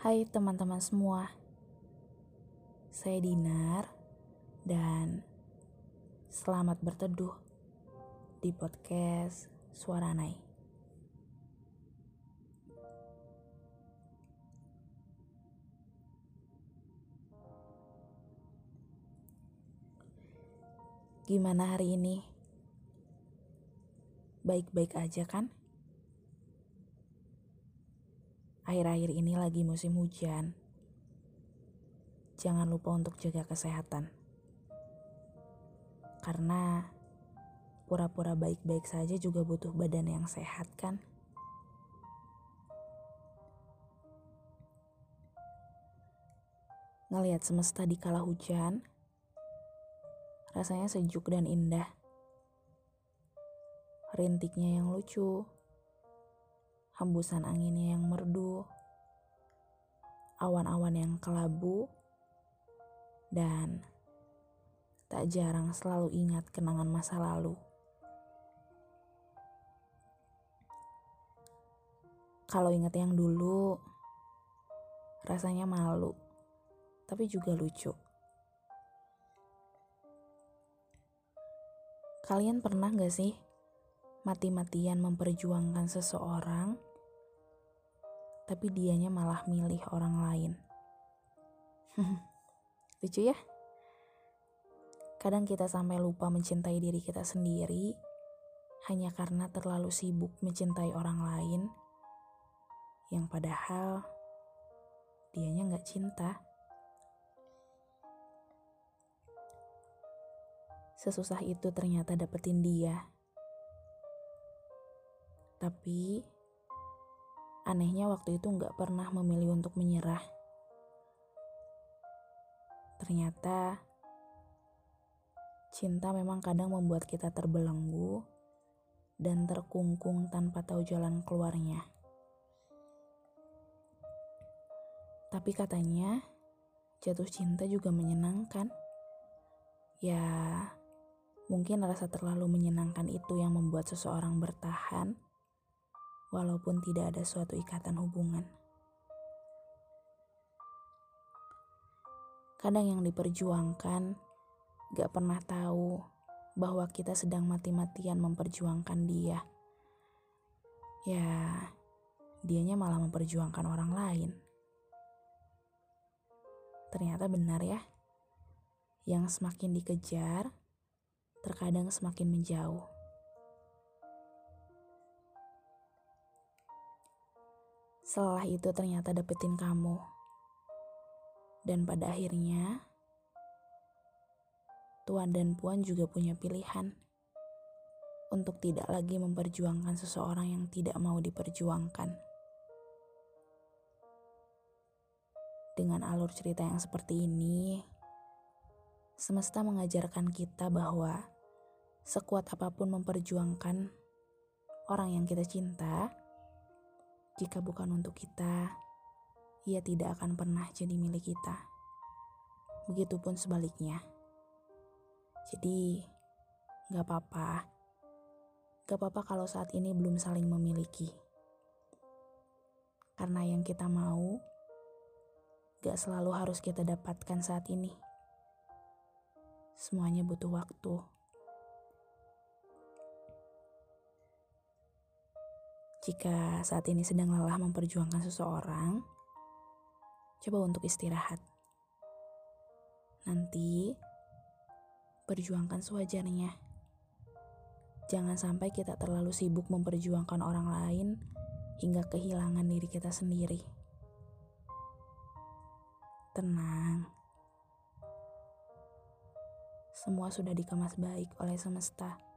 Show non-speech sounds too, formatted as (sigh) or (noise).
Hai teman-teman semua, saya Dinar dan selamat berteduh di podcast Suara Nai. Gimana hari ini? Baik-baik aja kan? Akhir-akhir ini lagi musim hujan. Jangan lupa untuk jaga kesehatan. Karena pura-pura baik-baik saja juga butuh badan yang sehat kan? Ngelihat semesta di kala hujan, rasanya sejuk dan indah. Rintiknya yang lucu, hembusan anginnya yang merdu, awan-awan yang kelabu, dan tak jarang selalu ingat kenangan masa lalu. Kalau ingat yang dulu, rasanya malu, tapi juga lucu. Kalian pernah gak sih mati-matian memperjuangkan seseorang tapi dianya malah milih orang lain. (laughs) Lucu ya? Kadang kita sampai lupa mencintai diri kita sendiri hanya karena terlalu sibuk mencintai orang lain yang padahal dianya nggak cinta. Sesusah itu ternyata dapetin dia. Tapi Anehnya waktu itu nggak pernah memilih untuk menyerah. Ternyata cinta memang kadang membuat kita terbelenggu dan terkungkung tanpa tahu jalan keluarnya. Tapi katanya jatuh cinta juga menyenangkan. Ya, mungkin rasa terlalu menyenangkan itu yang membuat seseorang bertahan walaupun tidak ada suatu ikatan hubungan. Kadang yang diperjuangkan gak pernah tahu bahwa kita sedang mati-matian memperjuangkan dia. Ya, dianya malah memperjuangkan orang lain. Ternyata benar ya, yang semakin dikejar, terkadang semakin menjauh. Setelah itu ternyata dapetin kamu. Dan pada akhirnya, Tuan dan Puan juga punya pilihan untuk tidak lagi memperjuangkan seseorang yang tidak mau diperjuangkan. Dengan alur cerita yang seperti ini, semesta mengajarkan kita bahwa sekuat apa pun memperjuangkan orang yang kita cinta, jika bukan untuk kita, ia tidak akan pernah jadi milik kita. Begitupun sebaliknya. Jadi, gak apa-apa. Gak apa-apa kalau saat ini belum saling memiliki. Karena yang kita mau, gak selalu harus kita dapatkan saat ini. Semuanya butuh waktu. Jika saat ini sedang lelah memperjuangkan seseorang, coba untuk istirahat. Nanti perjuangkan sewajarnya. Jangan sampai kita terlalu sibuk memperjuangkan orang lain hingga kehilangan diri kita sendiri. Tenang. Semua sudah dikemas baik oleh semesta.